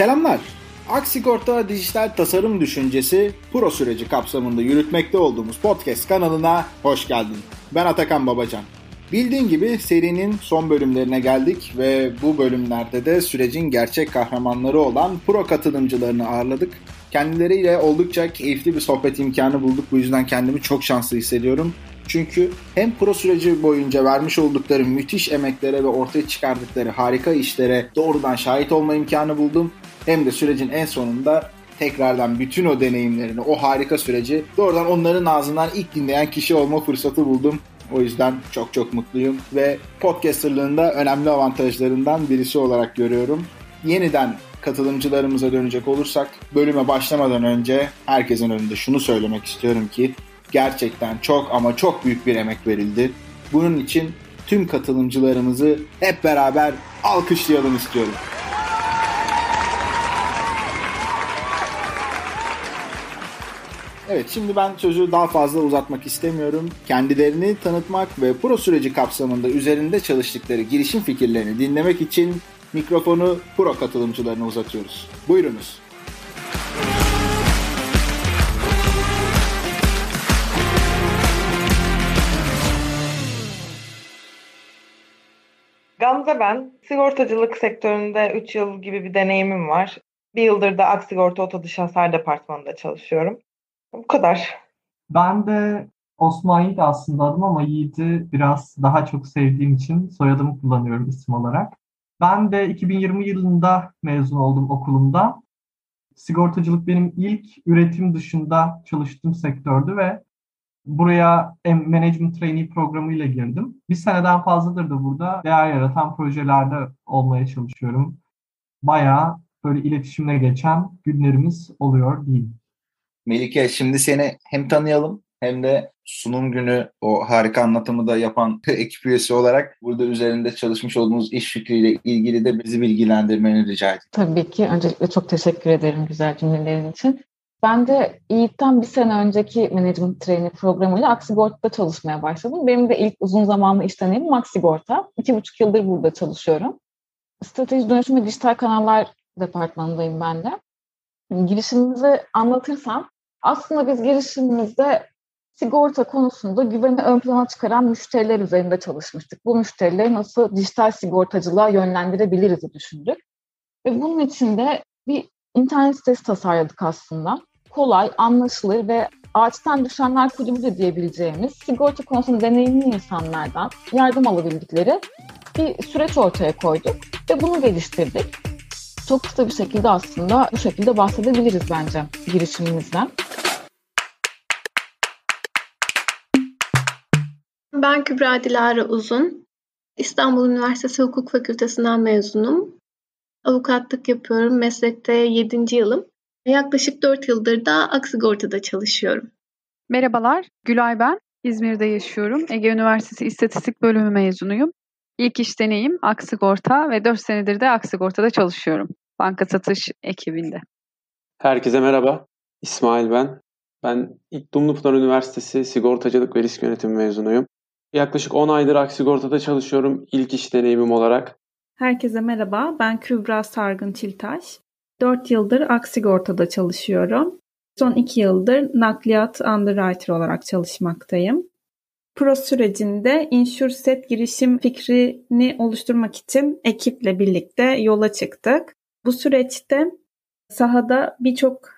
Selamlar. Aksigorta dijital tasarım düşüncesi Pro süreci kapsamında yürütmekte olduğumuz podcast kanalına hoş geldin. Ben Atakan Babacan. Bildiğin gibi serinin son bölümlerine geldik ve bu bölümlerde de sürecin gerçek kahramanları olan pro katılımcılarını ağırladık. Kendileriyle oldukça keyifli bir sohbet imkanı bulduk. Bu yüzden kendimi çok şanslı hissediyorum. Çünkü hem pro süreci boyunca vermiş oldukları müthiş emeklere ve ortaya çıkardıkları harika işlere doğrudan şahit olma imkanı buldum. Hem de sürecin en sonunda tekrardan bütün o deneyimlerini, o harika süreci doğrudan onların ağzından ilk dinleyen kişi olma fırsatı buldum. O yüzden çok çok mutluyum ve podcasterlığında önemli avantajlarından birisi olarak görüyorum. Yeniden katılımcılarımıza dönecek olursak bölüme başlamadan önce herkesin önünde şunu söylemek istiyorum ki gerçekten çok ama çok büyük bir emek verildi. Bunun için tüm katılımcılarımızı hep beraber alkışlayalım istiyorum. Evet şimdi ben sözü daha fazla uzatmak istemiyorum. Kendilerini tanıtmak ve pro süreci kapsamında üzerinde çalıştıkları girişim fikirlerini dinlemek için mikrofonu pro katılımcılarına uzatıyoruz. Buyurunuz. Gamze ben. Sigortacılık sektöründe 3 yıl gibi bir deneyimim var. Bir yıldır da Aksigorta Otodış Hasar Departmanı'nda çalışıyorum. Bu kadar. Ben de Osman Yiğit aslında adım ama Yiğit'i biraz daha çok sevdiğim için soyadımı kullanıyorum isim olarak. Ben de 2020 yılında mezun oldum okulumda. Sigortacılık benim ilk üretim dışında çalıştığım sektördü ve buraya management trainee programıyla girdim. Bir seneden fazladır da burada değer yaratan projelerde olmaya çalışıyorum. Bayağı böyle iletişimle geçen günlerimiz oluyor diyeyim. Melike şimdi seni hem tanıyalım hem de sunum günü o harika anlatımı da yapan ekip üyesi olarak burada üzerinde çalışmış olduğumuz iş fikriyle ilgili de bizi bilgilendirmeni rica ediyorum. Tabii ki. Öncelikle çok teşekkür ederim güzel cümlelerin için. Ben de Yiğit'ten bir sene önceki Management Training programıyla Aksigorta'da çalışmaya başladım. Benim de ilk uzun zamanlı iş deneyimim Aksigorta. İki buçuk yıldır burada çalışıyorum. Strateji dönüşüm ve dijital kanallar departmanındayım ben de. Girişimimizi anlatırsam aslında biz girişimimizde sigorta konusunda güveni ön plana çıkaran müşteriler üzerinde çalışmıştık. Bu müşterileri nasıl dijital sigortacılığa yönlendirebiliriz düşündük. Ve bunun için de bir internet sitesi tasarladık aslında. Kolay, anlaşılır ve ağaçtan düşenler kulübü de diyebileceğimiz sigorta konusunda deneyimli insanlardan yardım alabildikleri bir süreç ortaya koyduk ve bunu geliştirdik. Çok kısa bir şekilde aslında bu şekilde bahsedebiliriz bence girişimimizden. Ben Kübra Dilara Uzun. İstanbul Üniversitesi Hukuk Fakültesinden mezunum. Avukatlık yapıyorum. Meslekte 7. yılım. Yaklaşık 4 yıldır da Aksigorta'da çalışıyorum. Merhabalar, Gülay ben. İzmir'de yaşıyorum. Ege Üniversitesi İstatistik Bölümü mezunuyum. İlk iş deneyim Aksigorta ve 4 senedir de Aksigorta'da çalışıyorum. Banka satış ekibinde. Herkese merhaba. İsmail ben. Ben ilk Dumlupınar Üniversitesi Sigortacılık ve Risk Yönetimi mezunuyum. Yaklaşık 10 aydır Aksigorta'da çalışıyorum ilk iş deneyimim olarak. Herkese merhaba. Ben Kübra Sargın Çiltaş. 4 yıldır Aksigorta'da çalışıyorum. Son 2 yıldır nakliyat underwriter olarak çalışmaktayım. Pro sürecinde InsurSet girişim fikrini oluşturmak için ekiple birlikte yola çıktık. Bu süreçte sahada birçok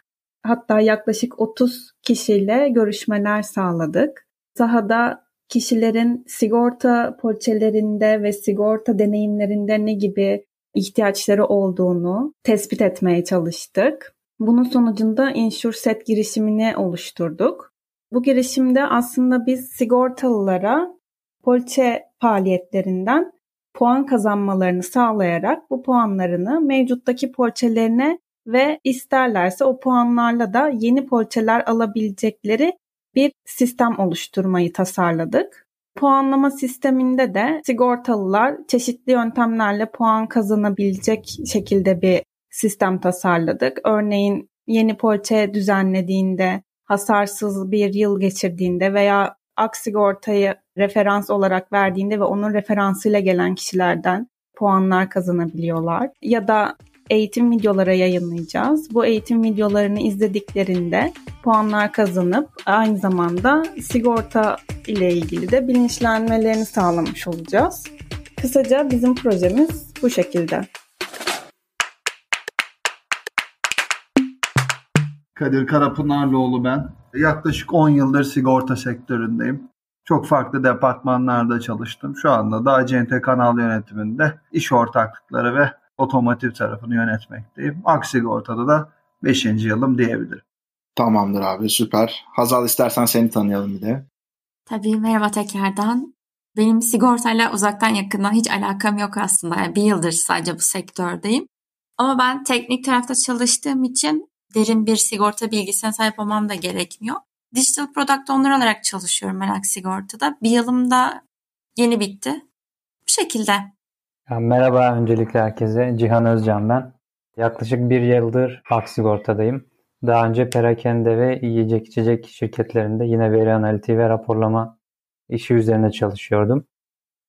hatta yaklaşık 30 kişiyle görüşmeler sağladık. Sahada kişilerin sigorta poliçelerinde ve sigorta deneyimlerinde ne gibi ihtiyaçları olduğunu tespit etmeye çalıştık. Bunun sonucunda InsurSet girişimini oluşturduk. Bu girişimde aslında biz sigortalılara poliçe faaliyetlerinden puan kazanmalarını sağlayarak bu puanlarını mevcuttaki poliçelerine ve isterlerse o puanlarla da yeni poliçeler alabilecekleri bir sistem oluşturmayı tasarladık. Puanlama sisteminde de sigortalılar çeşitli yöntemlerle puan kazanabilecek şekilde bir sistem tasarladık. Örneğin yeni poliçe düzenlediğinde, hasarsız bir yıl geçirdiğinde veya aksigortayı referans olarak verdiğinde ve onun referansıyla gelen kişilerden puanlar kazanabiliyorlar. Ya da eğitim videoları yayınlayacağız. Bu eğitim videolarını izlediklerinde puanlar kazanıp aynı zamanda sigorta ile ilgili de bilinçlenmelerini sağlamış olacağız. Kısaca bizim projemiz bu şekilde. Kadir Karapınarlıoğlu ben. Yaklaşık 10 yıldır sigorta sektöründeyim. Çok farklı departmanlarda çalıştım. Şu anda da Acente Kanal Yönetiminde iş ortaklıkları ve otomotiv tarafını yönetmekteyim. Aksigorta'da da 5. yılım diyebilirim. Tamamdır abi süper. Hazal istersen seni tanıyalım bir de. Tabii merhaba tekrardan. Benim sigortayla uzaktan yakından hiç alakam yok aslında. Yani bir yıldır sadece bu sektördeyim. Ama ben teknik tarafta çalıştığım için derin bir sigorta bilgisine sahip olmam da gerekmiyor. Digital Product Owner olarak çalışıyorum Merak Sigorta'da. Bir yılım da yeni bitti. Bu şekilde. Ya merhaba öncelikle herkese. Cihan Özcan ben. Yaklaşık bir yıldır Aksigorta'dayım. Daha önce perakende ve yiyecek içecek şirketlerinde yine veri analitiği ve raporlama işi üzerine çalışıyordum.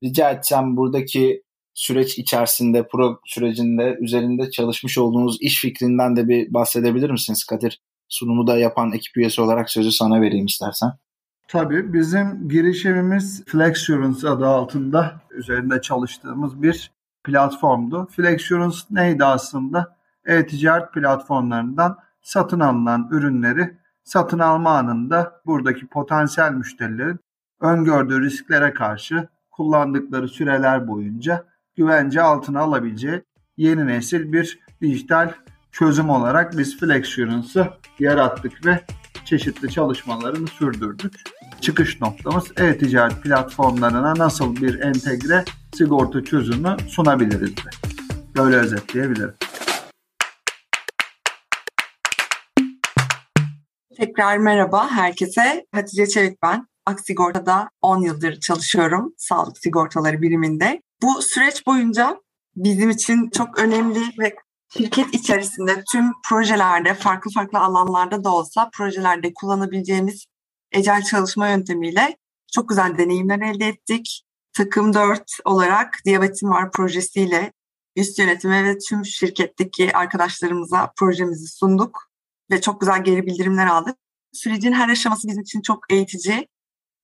Rica etsem buradaki süreç içerisinde, pro sürecinde üzerinde çalışmış olduğunuz iş fikrinden de bir bahsedebilir misiniz Kadir? Sunumu da yapan ekip üyesi olarak sözü sana vereyim istersen. Tabii bizim girişimimiz Flexurance adı altında üzerinde çalıştığımız bir platformdu. Flexurance neydi aslında? E-ticaret platformlarından satın alınan ürünleri satın alma anında buradaki potansiyel müşterilerin öngördüğü risklere karşı kullandıkları süreler boyunca güvence altına alabileceği yeni nesil bir dijital çözüm olarak biz Flexurance'ı yarattık ve çeşitli çalışmalarını sürdürdük. Çıkış noktamız e-ticaret platformlarına nasıl bir entegre sigorta çözümü sunabiliriz de. Böyle özetleyebilirim. Tekrar merhaba herkese. Hatice Çevik ben. Aksigorta'da 10 yıldır çalışıyorum sağlık sigortaları biriminde. Bu süreç boyunca bizim için çok önemli ve şirket içerisinde tüm projelerde farklı farklı alanlarda da olsa projelerde kullanabileceğimiz ecel çalışma yöntemiyle çok güzel deneyimler elde ettik. Takım 4 olarak Diyabetim Var projesiyle üst yönetime ve tüm şirketteki arkadaşlarımıza projemizi sunduk ve çok güzel geri bildirimler aldık. Sürecin her aşaması bizim için çok eğitici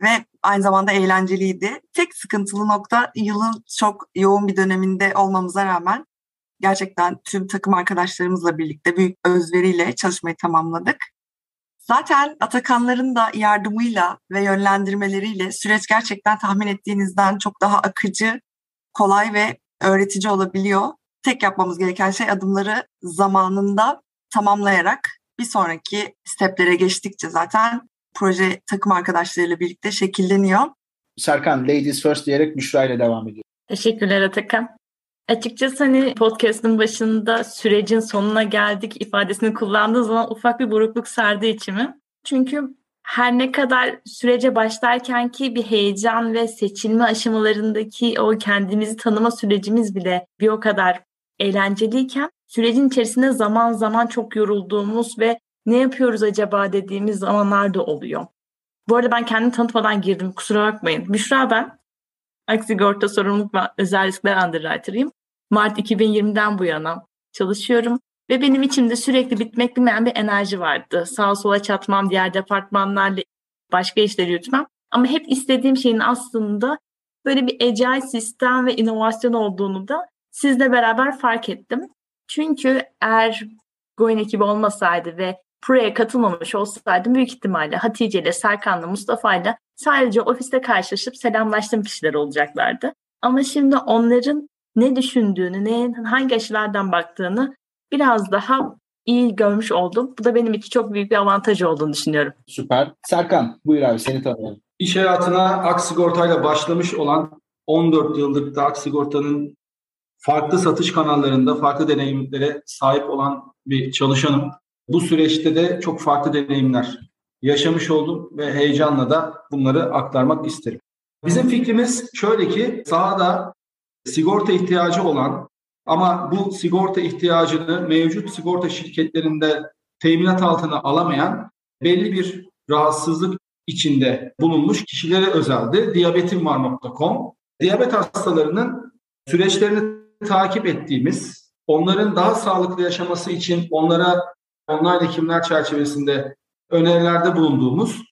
ve aynı zamanda eğlenceliydi. Tek sıkıntılı nokta yılın çok yoğun bir döneminde olmamıza rağmen gerçekten tüm takım arkadaşlarımızla birlikte büyük özveriyle çalışmayı tamamladık. Zaten Atakanların da yardımıyla ve yönlendirmeleriyle süreç gerçekten tahmin ettiğinizden çok daha akıcı, kolay ve öğretici olabiliyor. Tek yapmamız gereken şey adımları zamanında tamamlayarak bir sonraki steplere geçtikçe zaten proje takım arkadaşlarıyla birlikte şekilleniyor. Serkan, ladies first diyerek Büşra ile devam ediyor. Teşekkürler Atakan. Açıkçası hani podcast'ın başında sürecin sonuna geldik ifadesini kullandığı zaman ufak bir burukluk sardı içimi. Çünkü her ne kadar sürece başlarken ki bir heyecan ve seçilme aşamalarındaki o kendimizi tanıma sürecimiz bile bir o kadar eğlenceliyken sürecin içerisinde zaman zaman çok yorulduğumuz ve ne yapıyoruz acaba dediğimiz zamanlar da oluyor. Bu arada ben kendimi tanıtmadan girdim kusura bakmayın. Büşra ben. Aksigorta sorumluluk ve özel riskler underwriter'ıyım. Mart 2020'den bu yana çalışıyorum. Ve benim içimde sürekli bitmek bilmeyen bir enerji vardı. Sağa sola çatmam, diğer departmanlarla başka işleri yürütmem. Ama hep istediğim şeyin aslında böyle bir agile sistem ve inovasyon olduğunu da sizle beraber fark ettim. Çünkü eğer Goin ekibi olmasaydı ve buraya katılmamış olsaydım büyük ihtimalle Hatice ile Serkan'la Mustafa ile sadece ofiste karşılaşıp selamlaştığım kişiler olacaklardı. Ama şimdi onların ne düşündüğünü, ne, hangi açılardan baktığını biraz daha iyi görmüş oldum. Bu da benim için çok büyük bir avantaj olduğunu düşünüyorum. Süper. Serkan buyur abi seni tanıyalım. İş hayatına Aksigorta'yla başlamış olan 14 yıllık da Aksigorta'nın farklı satış kanallarında farklı deneyimlere sahip olan bir çalışanım. Bu süreçte de çok farklı deneyimler yaşamış oldum ve heyecanla da bunları aktarmak isterim. Bizim fikrimiz şöyle ki sahada sigorta ihtiyacı olan ama bu sigorta ihtiyacını mevcut sigorta şirketlerinde teminat altına alamayan belli bir rahatsızlık içinde bulunmuş kişilere özeldi. Diyabetimvar.com Diyabet hastalarının süreçlerini takip ettiğimiz onların daha sağlıklı yaşaması için onlara online hekimler çerçevesinde önerilerde bulunduğumuz,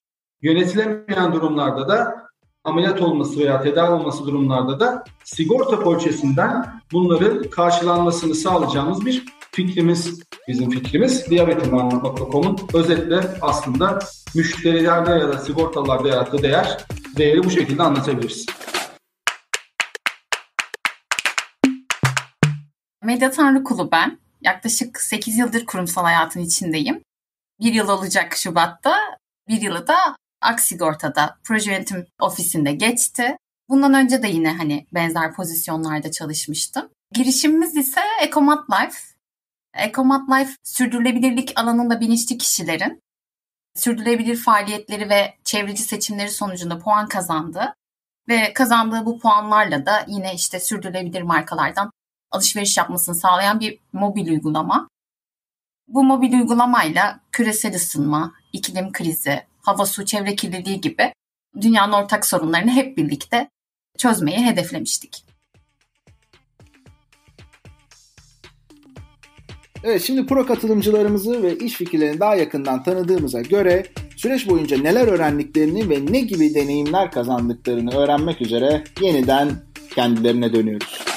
yönetilemeyen durumlarda da ameliyat olması veya tedavi olması durumlarda da sigorta poliçesinden bunların karşılanmasını sağlayacağımız bir fikrimiz, bizim fikrimiz. Diyabetimman.com'un özetle aslında müşterilerde ya da sigortalarda yarattığı değer, değeri bu şekilde anlatabiliriz. Medya Tanrıkulu ben. Yaklaşık 8 yıldır kurumsal hayatın içindeyim. Bir yıl olacak Şubat'ta. Bir yılı da Aksigorta'da proje yönetim ofisinde geçti. Bundan önce de yine hani benzer pozisyonlarda çalışmıştım. Girişimimiz ise Ecomat Life. Ecomat Life sürdürülebilirlik alanında bilinçli kişilerin sürdürülebilir faaliyetleri ve çevreci seçimleri sonucunda puan kazandı. Ve kazandığı bu puanlarla da yine işte sürdürülebilir markalardan alışveriş yapmasını sağlayan bir mobil uygulama. Bu mobil uygulamayla küresel ısınma, iklim krizi, hava su çevre kirliliği gibi dünyanın ortak sorunlarını hep birlikte çözmeyi hedeflemiştik. Evet şimdi pro katılımcılarımızı ve iş fikirlerini daha yakından tanıdığımıza göre süreç boyunca neler öğrendiklerini ve ne gibi deneyimler kazandıklarını öğrenmek üzere yeniden kendilerine dönüyoruz.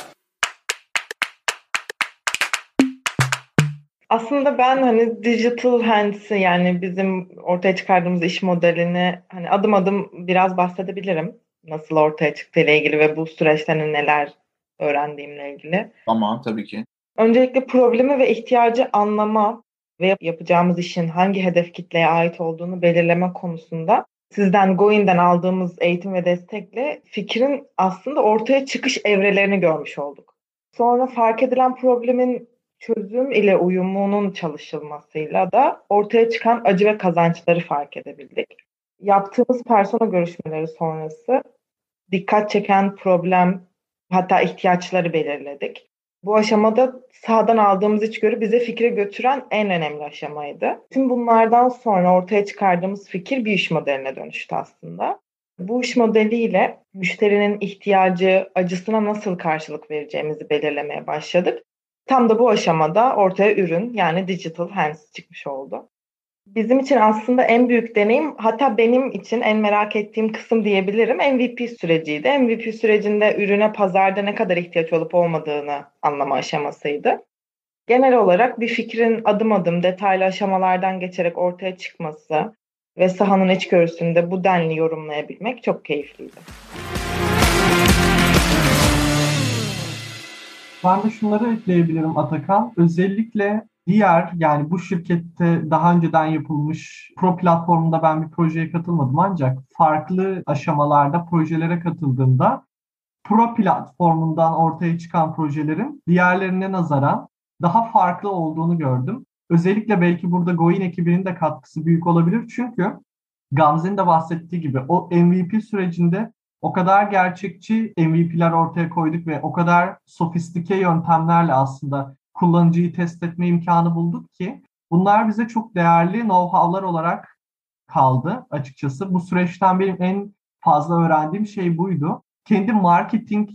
Aslında ben hani digital hands'i yani bizim ortaya çıkardığımız iş modelini hani adım adım biraz bahsedebilirim. Nasıl ortaya çıktığıyla ilgili ve bu süreçten neler öğrendiğimle ilgili. Tamam tabii ki. Öncelikle problemi ve ihtiyacı anlama ve yapacağımız işin hangi hedef kitleye ait olduğunu belirleme konusunda sizden Goin'den aldığımız eğitim ve destekle fikrin aslında ortaya çıkış evrelerini görmüş olduk. Sonra fark edilen problemin çözüm ile uyumunun çalışılmasıyla da ortaya çıkan acı ve kazançları fark edebildik. Yaptığımız persona görüşmeleri sonrası dikkat çeken problem hatta ihtiyaçları belirledik. Bu aşamada sağdan aldığımız içgörü bize fikre götüren en önemli aşamaydı. Tüm bunlardan sonra ortaya çıkardığımız fikir bir iş modeline dönüştü aslında. Bu iş modeliyle müşterinin ihtiyacı, acısına nasıl karşılık vereceğimizi belirlemeye başladık. Tam da bu aşamada ortaya ürün yani Digital Hands çıkmış oldu. Bizim için aslında en büyük deneyim hatta benim için en merak ettiğim kısım diyebilirim MVP süreciydi. MVP sürecinde ürüne pazarda ne kadar ihtiyaç olup olmadığını anlama aşamasıydı. Genel olarak bir fikrin adım adım detaylı aşamalardan geçerek ortaya çıkması ve sahanın içgörüsünde bu denli yorumlayabilmek çok keyifliydi. Ben de şunları ekleyebilirim Atakan. Özellikle diğer yani bu şirkette daha önceden yapılmış Pro platformunda ben bir projeye katılmadım ancak farklı aşamalarda projelere katıldığımda Pro platformundan ortaya çıkan projelerin diğerlerine nazaran daha farklı olduğunu gördüm. Özellikle belki burada Goin ekibinin de katkısı büyük olabilir çünkü Gamze'nin de bahsettiği gibi o MVP sürecinde o kadar gerçekçi MVP'ler ortaya koyduk ve o kadar sofistike yöntemlerle aslında kullanıcıyı test etme imkanı bulduk ki bunlar bize çok değerli know-how'lar olarak kaldı açıkçası. Bu süreçten benim en fazla öğrendiğim şey buydu. Kendi marketing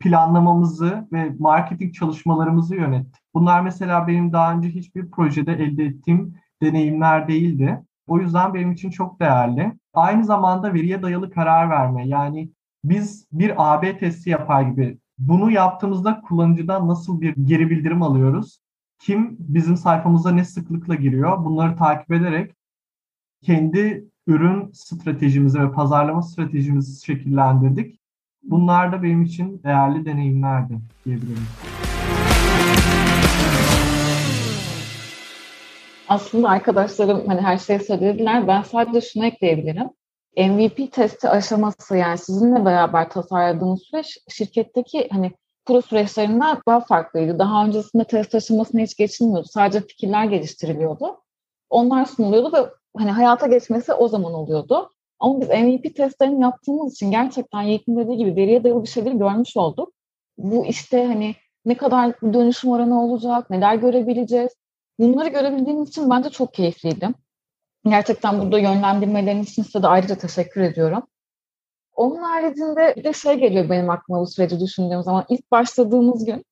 planlamamızı ve marketing çalışmalarımızı yönettik. Bunlar mesela benim daha önce hiçbir projede elde ettiğim deneyimler değildi. O yüzden benim için çok değerli. Aynı zamanda veriye dayalı karar verme. Yani biz bir AB testi yapar gibi bunu yaptığımızda kullanıcıdan nasıl bir geri bildirim alıyoruz? Kim bizim sayfamıza ne sıklıkla giriyor? Bunları takip ederek kendi ürün stratejimizi ve pazarlama stratejimizi şekillendirdik. Bunlar da benim için değerli deneyimlerdi diyebilirim. Aslında arkadaşlarım hani her şeyi söylediler. Ben sadece şunu ekleyebilirim. MVP testi aşaması yani sizinle beraber tasarladığınız süreç şirketteki hani pro süreçlerinden daha farklıydı. Daha öncesinde test aşamasına hiç geçilmiyordu. Sadece fikirler geliştiriliyordu. Onlar sunuluyordu ve hani hayata geçmesi o zaman oluyordu. Ama biz MVP testlerini yaptığımız için gerçekten Yiğit'in dediği gibi veriye dayalı bir şeyleri görmüş olduk. Bu işte hani ne kadar dönüşüm oranı olacak, neler görebileceğiz. Bunları görebildiğimiz için bence çok keyifliydi. Gerçekten burada yönlendirmeleriniz için size de ayrıca teşekkür ediyorum. Onun haricinde bir de şey geliyor benim aklıma bu süreci düşündüğüm zaman. ilk başladığımız gün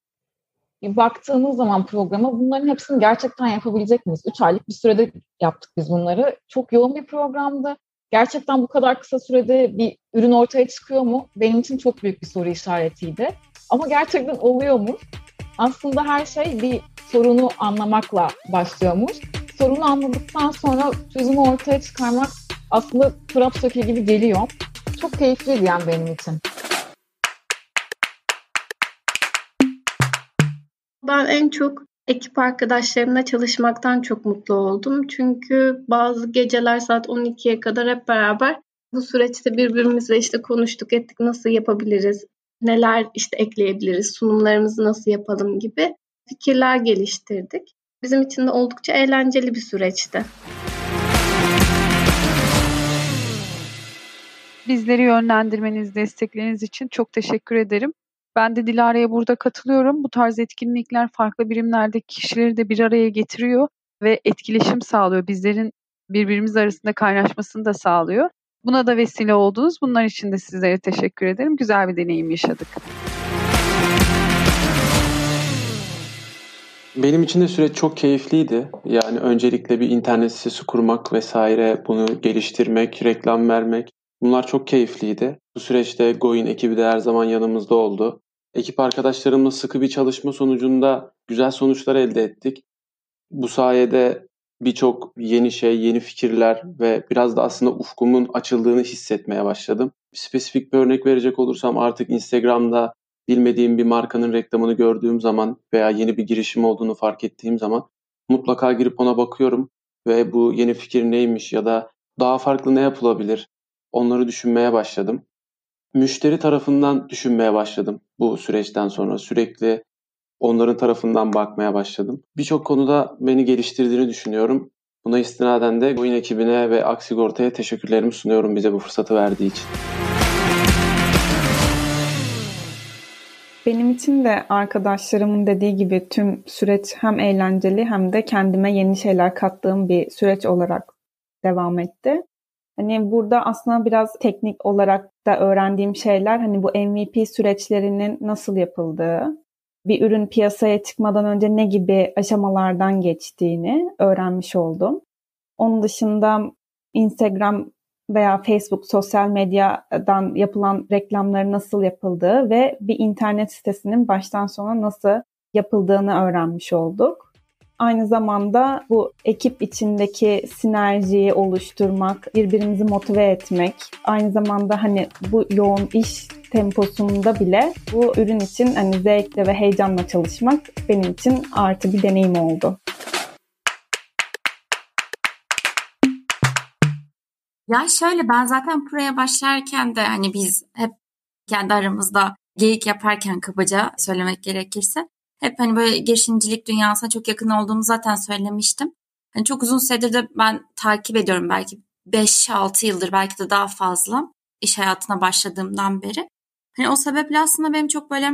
baktığınız zaman programa bunların hepsini gerçekten yapabilecek miyiz? Üç aylık bir sürede yaptık biz bunları. Çok yoğun bir programdı. Gerçekten bu kadar kısa sürede bir ürün ortaya çıkıyor mu? Benim için çok büyük bir soru işaretiydi. Ama gerçekten oluyor mu? Aslında her şey bir sorunu anlamakla başlıyormuş. Sorunu anladıktan sonra çözümü ortaya çıkarmak aslında çorap söke gibi geliyor. Çok keyifliydi yani benim için. Ben en çok ekip arkadaşlarımla çalışmaktan çok mutlu oldum. Çünkü bazı geceler saat 12'ye kadar hep beraber bu süreçte birbirimizle işte konuştuk ettik nasıl yapabiliriz, neler işte ekleyebiliriz, sunumlarımızı nasıl yapalım gibi fikirler geliştirdik. Bizim için de oldukça eğlenceli bir süreçti. Bizleri yönlendirmeniz, destekleriniz için çok teşekkür ederim. Ben de Dilara'ya burada katılıyorum. Bu tarz etkinlikler farklı birimlerdeki kişileri de bir araya getiriyor ve etkileşim sağlıyor. Bizlerin birbirimiz arasında kaynaşmasını da sağlıyor. Buna da vesile oldunuz. Bunlar için de sizlere teşekkür ederim. Güzel bir deneyim yaşadık. Benim için de süreç çok keyifliydi. Yani öncelikle bir internet sitesi kurmak vesaire, bunu geliştirmek, reklam vermek. Bunlar çok keyifliydi. Bu süreçte Goin ekibi de her zaman yanımızda oldu. Ekip arkadaşlarımla sıkı bir çalışma sonucunda güzel sonuçlar elde ettik. Bu sayede birçok yeni şey, yeni fikirler ve biraz da aslında ufkumun açıldığını hissetmeye başladım. Spesifik bir örnek verecek olursam artık Instagram'da bilmediğim bir markanın reklamını gördüğüm zaman veya yeni bir girişim olduğunu fark ettiğim zaman mutlaka girip ona bakıyorum ve bu yeni fikir neymiş ya da daha farklı ne yapılabilir onları düşünmeye başladım. Müşteri tarafından düşünmeye başladım bu süreçten sonra. Sürekli onların tarafından bakmaya başladım. Birçok konuda beni geliştirdiğini düşünüyorum. Buna istinaden de oyun ekibine ve Aksigorta'ya teşekkürlerimi sunuyorum bize bu fırsatı verdiği için. Benim için de arkadaşlarımın dediği gibi tüm süreç hem eğlenceli hem de kendime yeni şeyler kattığım bir süreç olarak devam etti. Hani burada aslında biraz teknik olarak da öğrendiğim şeyler hani bu MVP süreçlerinin nasıl yapıldığı, bir ürün piyasaya çıkmadan önce ne gibi aşamalardan geçtiğini öğrenmiş oldum. Onun dışında Instagram veya Facebook sosyal medyadan yapılan reklamları nasıl yapıldığı ve bir internet sitesinin baştan sona nasıl yapıldığını öğrenmiş olduk. Aynı zamanda bu ekip içindeki sinerjiyi oluşturmak, birbirimizi motive etmek, aynı zamanda hani bu yoğun iş temposunda bile bu ürün için hani zevkle ve heyecanla çalışmak benim için artı bir deneyim oldu. Ya şöyle ben zaten buraya başlarken de hani biz hep kendi aramızda geyik yaparken kabaca söylemek gerekirse hep hani böyle girişimcilik dünyasına çok yakın olduğumu zaten söylemiştim. Hani çok uzun süredir de ben takip ediyorum belki 5-6 yıldır belki de daha fazla iş hayatına başladığımdan beri. Hani o sebeple aslında benim çok böyle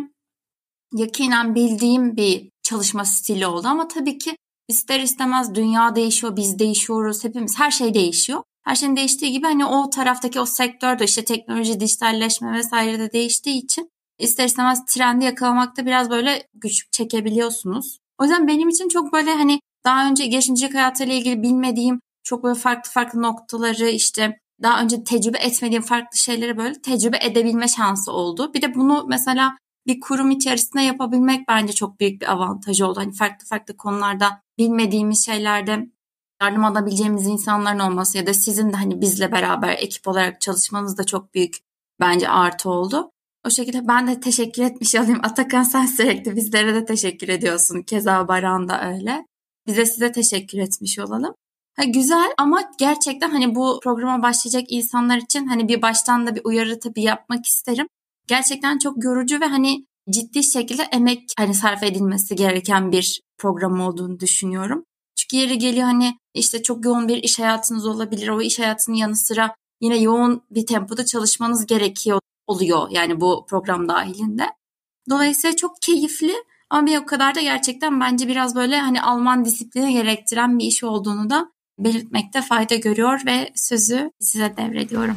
yakinen bildiğim bir çalışma stili oldu ama tabii ki ister istemez dünya değişiyor, biz değişiyoruz, hepimiz her şey değişiyor. Her şeyin değiştiği gibi hani o taraftaki o sektörde işte teknoloji, dijitalleşme vesaire de değiştiği için ister istemez trendi yakalamakta biraz böyle güçlük çekebiliyorsunuz. O yüzden benim için çok böyle hani daha önce girişimcilik hayatıyla ilgili bilmediğim çok böyle farklı farklı noktaları işte daha önce tecrübe etmediğim farklı şeyleri böyle tecrübe edebilme şansı oldu. Bir de bunu mesela bir kurum içerisinde yapabilmek bence çok büyük bir avantajı oldu. Hani farklı farklı konularda bilmediğimiz şeylerde yardım alabileceğimiz insanların olması ya da sizin de hani bizle beraber ekip olarak çalışmanız da çok büyük bence artı oldu. O şekilde ben de teşekkür etmiş olayım. Atakan sen sürekli bizlere de teşekkür ediyorsun. Keza Baran da öyle. Bize size teşekkür etmiş olalım. Ha, güzel ama gerçekten hani bu programa başlayacak insanlar için hani bir baştan da bir uyarı tabii yapmak isterim. Gerçekten çok yorucu ve hani ciddi şekilde emek hani sarf edilmesi gereken bir program olduğunu düşünüyorum. Çünkü yeri geliyor hani işte çok yoğun bir iş hayatınız olabilir. O iş hayatının yanı sıra yine yoğun bir tempoda çalışmanız gerekiyor oluyor yani bu program dahilinde. Dolayısıyla çok keyifli ama bir o kadar da gerçekten bence biraz böyle hani Alman disiplini gerektiren bir iş olduğunu da belirtmekte fayda görüyor ve sözü size devrediyorum.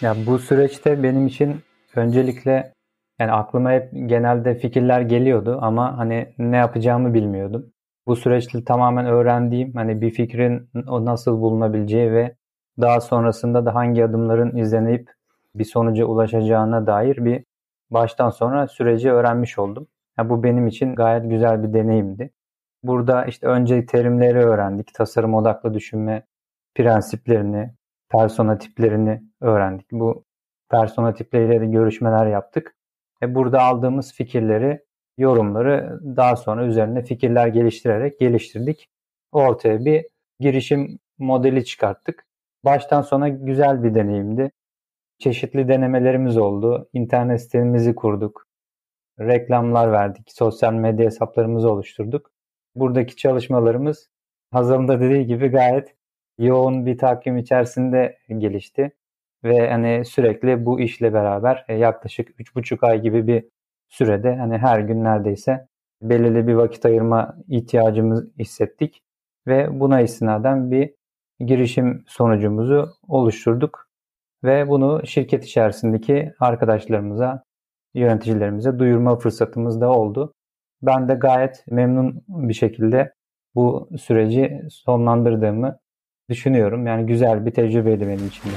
Ya bu süreçte benim için öncelikle Yani aklıma hep genelde fikirler geliyordu ama hani ne yapacağımı bilmiyordum. Bu süreçte tamamen öğrendiğim hani bir fikrin o nasıl bulunabileceği ve daha sonrasında da hangi adımların izlenip bir sonuca ulaşacağına dair bir baştan sona süreci öğrenmiş oldum. Yani bu benim için gayet güzel bir deneyimdi. Burada işte önce terimleri öğrendik. Tasarım odaklı düşünme prensiplerini, persona tiplerini öğrendik. Bu persona tipleriyle de görüşmeler yaptık. E burada aldığımız fikirleri, yorumları daha sonra üzerine fikirler geliştirerek geliştirdik. Ortaya bir girişim modeli çıkarttık. Baştan sona güzel bir deneyimdi. Çeşitli denemelerimiz oldu. İnternet sitemizi kurduk. Reklamlar verdik. Sosyal medya hesaplarımızı oluşturduk. Buradaki çalışmalarımız Hazal'ın da dediği gibi gayet yoğun bir takvim içerisinde gelişti. Ve hani sürekli bu işle beraber e, yaklaşık 3,5 ay gibi bir sürede hani her gün neredeyse belirli bir vakit ayırma ihtiyacımız hissettik. Ve buna istinaden bir girişim sonucumuzu oluşturduk. Ve bunu şirket içerisindeki arkadaşlarımıza, yöneticilerimize duyurma fırsatımız da oldu. Ben de gayet memnun bir şekilde bu süreci sonlandırdığımı düşünüyorum. Yani güzel bir tecrübeydi benim için.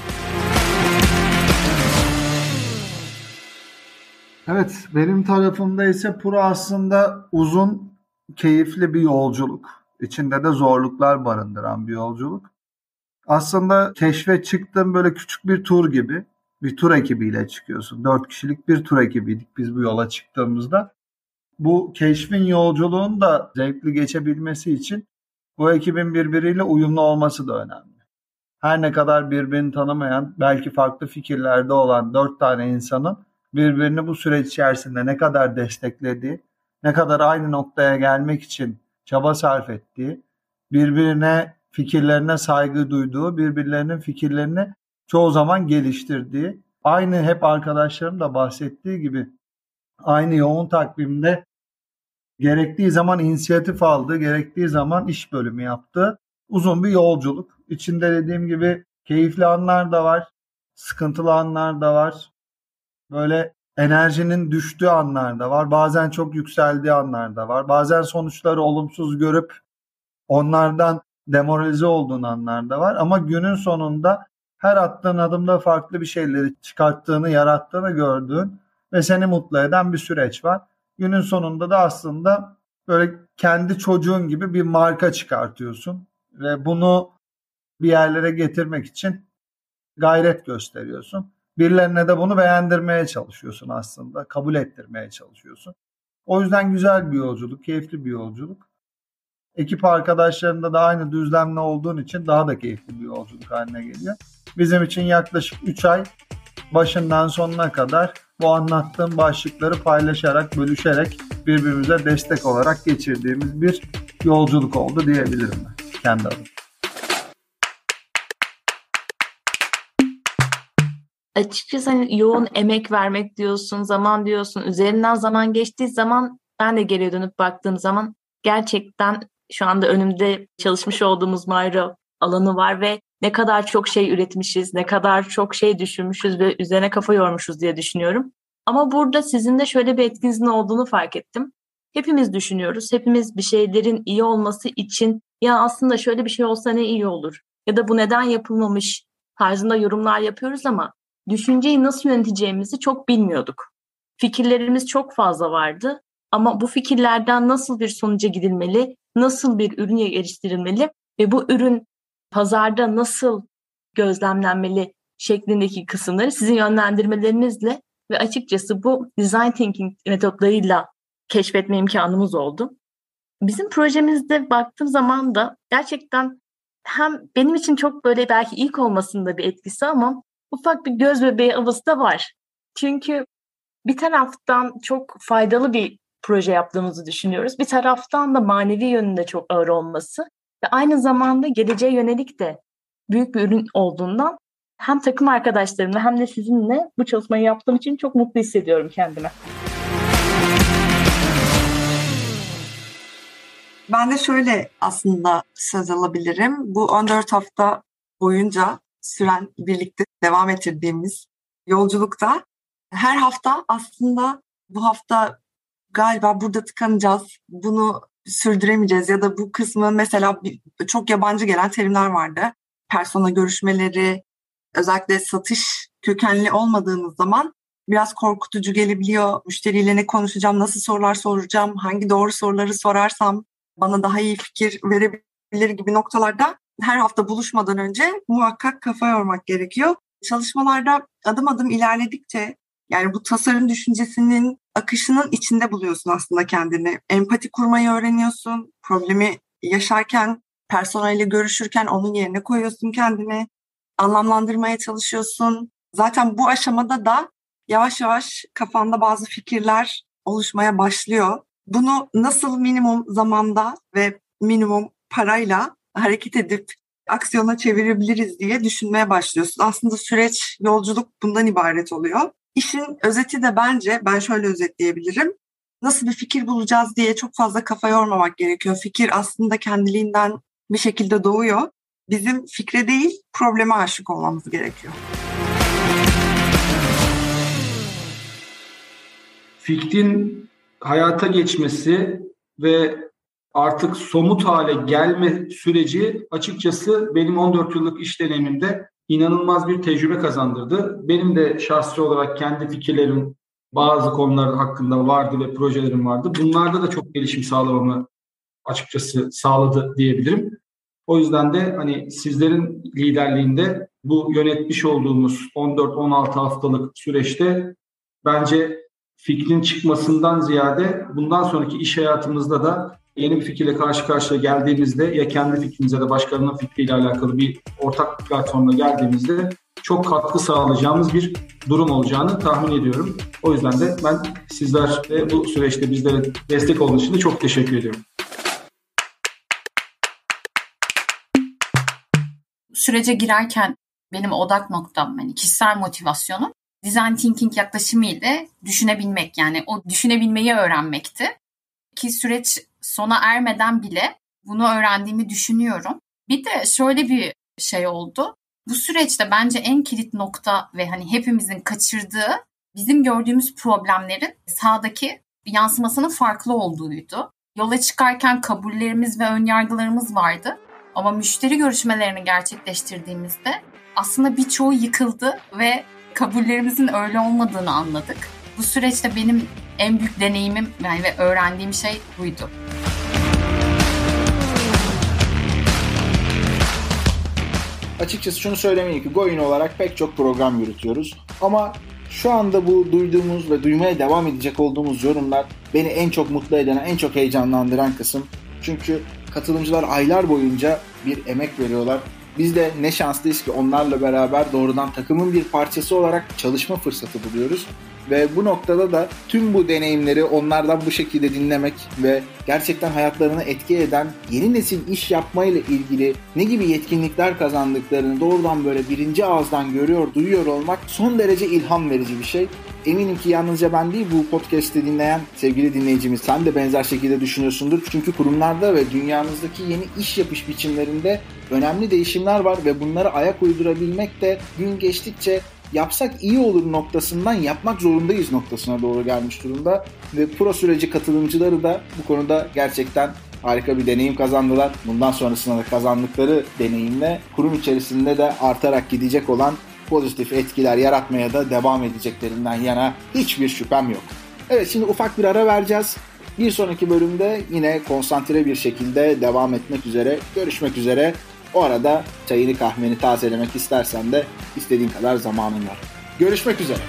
Evet, benim tarafımda ise Pura aslında uzun, keyifli bir yolculuk. İçinde de zorluklar barındıran bir yolculuk. Aslında keşfe çıktığım böyle küçük bir tur gibi. Bir tur ekibiyle çıkıyorsun. Dört kişilik bir tur ekibiydik biz bu yola çıktığımızda. Bu keşfin yolculuğun da zevkli geçebilmesi için bu ekibin birbiriyle uyumlu olması da önemli. Her ne kadar birbirini tanımayan, belki farklı fikirlerde olan dört tane insanın birbirini bu süreç içerisinde ne kadar desteklediği, ne kadar aynı noktaya gelmek için çaba sarf ettiği, birbirine fikirlerine saygı duyduğu, birbirlerinin fikirlerini çoğu zaman geliştirdiği, aynı hep arkadaşlarım da bahsettiği gibi aynı yoğun takvimde gerektiği zaman inisiyatif aldı, gerektiği zaman iş bölümü yaptı. Uzun bir yolculuk. İçinde dediğim gibi keyifli anlar da var, sıkıntılı anlar da var. Böyle enerjinin düştüğü anlar da var. Bazen çok yükseldiği anlar da var. Bazen sonuçları olumsuz görüp onlardan demoralize olduğun anlar da var. Ama günün sonunda her attığın adımda farklı bir şeyleri çıkarttığını, yarattığını gördüğün ve seni mutlu eden bir süreç var. Günün sonunda da aslında böyle kendi çocuğun gibi bir marka çıkartıyorsun ve bunu bir yerlere getirmek için gayret gösteriyorsun. Birilerine de bunu beğendirmeye çalışıyorsun aslında. Kabul ettirmeye çalışıyorsun. O yüzden güzel bir yolculuk, keyifli bir yolculuk. Ekip arkadaşlarında da aynı düzlemli olduğun için daha da keyifli bir yolculuk haline geliyor. Bizim için yaklaşık 3 ay başından sonuna kadar bu anlattığım başlıkları paylaşarak, bölüşerek birbirimize destek olarak geçirdiğimiz bir yolculuk oldu diyebilirim ben kendi adıma. açıkçası hani yoğun emek vermek diyorsun, zaman diyorsun. Üzerinden zaman geçtiği zaman ben de geriye dönüp baktığım zaman gerçekten şu anda önümde çalışmış olduğumuz Mayra alanı var ve ne kadar çok şey üretmişiz, ne kadar çok şey düşünmüşüz ve üzerine kafa yormuşuz diye düşünüyorum. Ama burada sizin de şöyle bir etkinizin olduğunu fark ettim. Hepimiz düşünüyoruz. Hepimiz bir şeylerin iyi olması için ya aslında şöyle bir şey olsa ne iyi olur ya da bu neden yapılmamış tarzında yorumlar yapıyoruz ama düşünceyi nasıl yöneteceğimizi çok bilmiyorduk. Fikirlerimiz çok fazla vardı ama bu fikirlerden nasıl bir sonuca gidilmeli, nasıl bir ürün geliştirilmeli ve bu ürün pazarda nasıl gözlemlenmeli şeklindeki kısımları sizin yönlendirmelerinizle ve açıkçası bu design thinking metotlarıyla keşfetme imkanımız oldu. Bizim projemizde baktığım zaman da gerçekten hem benim için çok böyle belki ilk olmasında bir etkisi ama ufak bir göz bebeği havası da var. Çünkü bir taraftan çok faydalı bir proje yaptığımızı düşünüyoruz. Bir taraftan da manevi yönünde çok ağır olması ve aynı zamanda geleceğe yönelik de büyük bir ürün olduğundan hem takım arkadaşlarımla hem de sizinle bu çalışmayı yaptığım için çok mutlu hissediyorum kendime. Ben de şöyle aslında söz alabilirim. Bu 14 hafta boyunca süren birlikte devam ettirdiğimiz yolculukta her hafta aslında bu hafta galiba burada tıkanacağız. Bunu sürdüremeyeceğiz ya da bu kısmı mesela çok yabancı gelen terimler vardı. Persona görüşmeleri, özellikle satış kökenli olmadığınız zaman biraz korkutucu gelebiliyor. Müşteriyle ne konuşacağım, nasıl sorular soracağım, hangi doğru soruları sorarsam bana daha iyi fikir verebilir gibi noktalarda her hafta buluşmadan önce muhakkak kafa yormak gerekiyor. Çalışmalarda adım adım ilerledikçe yani bu tasarım düşüncesinin akışının içinde buluyorsun aslında kendini. Empati kurmayı öğreniyorsun. Problemi yaşarken, personelle görüşürken onun yerine koyuyorsun kendini. Anlamlandırmaya çalışıyorsun. Zaten bu aşamada da yavaş yavaş kafanda bazı fikirler oluşmaya başlıyor. Bunu nasıl minimum zamanda ve minimum parayla hareket edip aksiyona çevirebiliriz diye düşünmeye başlıyorsun. Aslında süreç, yolculuk bundan ibaret oluyor. İşin özeti de bence ben şöyle özetleyebilirim. Nasıl bir fikir bulacağız diye çok fazla kafa yormamak gerekiyor. Fikir aslında kendiliğinden bir şekilde doğuyor. Bizim fikre değil probleme aşık olmamız gerekiyor. Fikrin hayata geçmesi ve artık somut hale gelme süreci açıkçası benim 14 yıllık iş deneyimimde inanılmaz bir tecrübe kazandırdı. Benim de şahsi olarak kendi fikirlerim bazı konular hakkında vardı ve projelerim vardı. Bunlarda da çok gelişim sağlamamı açıkçası sağladı diyebilirim. O yüzden de hani sizlerin liderliğinde bu yönetmiş olduğumuz 14-16 haftalık süreçte bence fikrin çıkmasından ziyade bundan sonraki iş hayatımızda da yeni bir fikirle karşı karşıya geldiğimizde ya kendi fikrimize de başkalarının fikriyle alakalı bir ortak platformla geldiğimizde çok katkı sağlayacağımız bir durum olacağını tahmin ediyorum. O yüzden de ben sizler ve bu süreçte bizlere destek olduğunuz için de çok teşekkür ediyorum. Sürece girerken benim odak noktam, yani kişisel motivasyonum design thinking yaklaşımı ile düşünebilmek yani o düşünebilmeyi öğrenmekti. Ki süreç sona ermeden bile bunu öğrendiğimi düşünüyorum. Bir de şöyle bir şey oldu. Bu süreçte bence en kilit nokta ve hani hepimizin kaçırdığı bizim gördüğümüz problemlerin sahadaki yansımasının farklı olduğuydu. Yola çıkarken kabullerimiz ve önyargılarımız vardı. Ama müşteri görüşmelerini gerçekleştirdiğimizde aslında birçoğu yıkıldı ve kabullerimizin öyle olmadığını anladık. Bu süreçte benim en büyük deneyimim yani ve öğrendiğim şey buydu. Açıkçası şunu söylemeliyim ki Goin olarak pek çok program yürütüyoruz. Ama şu anda bu duyduğumuz ve duymaya devam edecek olduğumuz yorumlar beni en çok mutlu eden, en çok heyecanlandıran kısım. Çünkü katılımcılar aylar boyunca bir emek veriyorlar. Biz de ne şanslıyız ki onlarla beraber doğrudan takımın bir parçası olarak çalışma fırsatı buluyoruz. Ve bu noktada da tüm bu deneyimleri onlardan bu şekilde dinlemek ve gerçekten hayatlarını etki eden yeni nesil iş yapmayla ilgili ne gibi yetkinlikler kazandıklarını doğrudan böyle birinci ağızdan görüyor, duyuyor olmak son derece ilham verici bir şey. Eminim ki yalnızca ben değil bu podcast'i dinleyen sevgili dinleyicimiz sen de benzer şekilde düşünüyorsundur. Çünkü kurumlarda ve dünyanızdaki yeni iş yapış biçimlerinde önemli değişimler var ve bunları ayak uydurabilmek de gün geçtikçe yapsak iyi olur noktasından yapmak zorundayız noktasına doğru gelmiş durumda. Ve pro süreci katılımcıları da bu konuda gerçekten harika bir deneyim kazandılar. Bundan sonrasında da kazandıkları deneyimle kurum içerisinde de artarak gidecek olan pozitif etkiler yaratmaya da devam edeceklerinden yana hiçbir şüphem yok. Evet şimdi ufak bir ara vereceğiz. Bir sonraki bölümde yine konsantre bir şekilde devam etmek üzere, görüşmek üzere. O arada çayını kahveni tazelemek istersen de istediğin kadar zamanın var. Görüşmek üzere.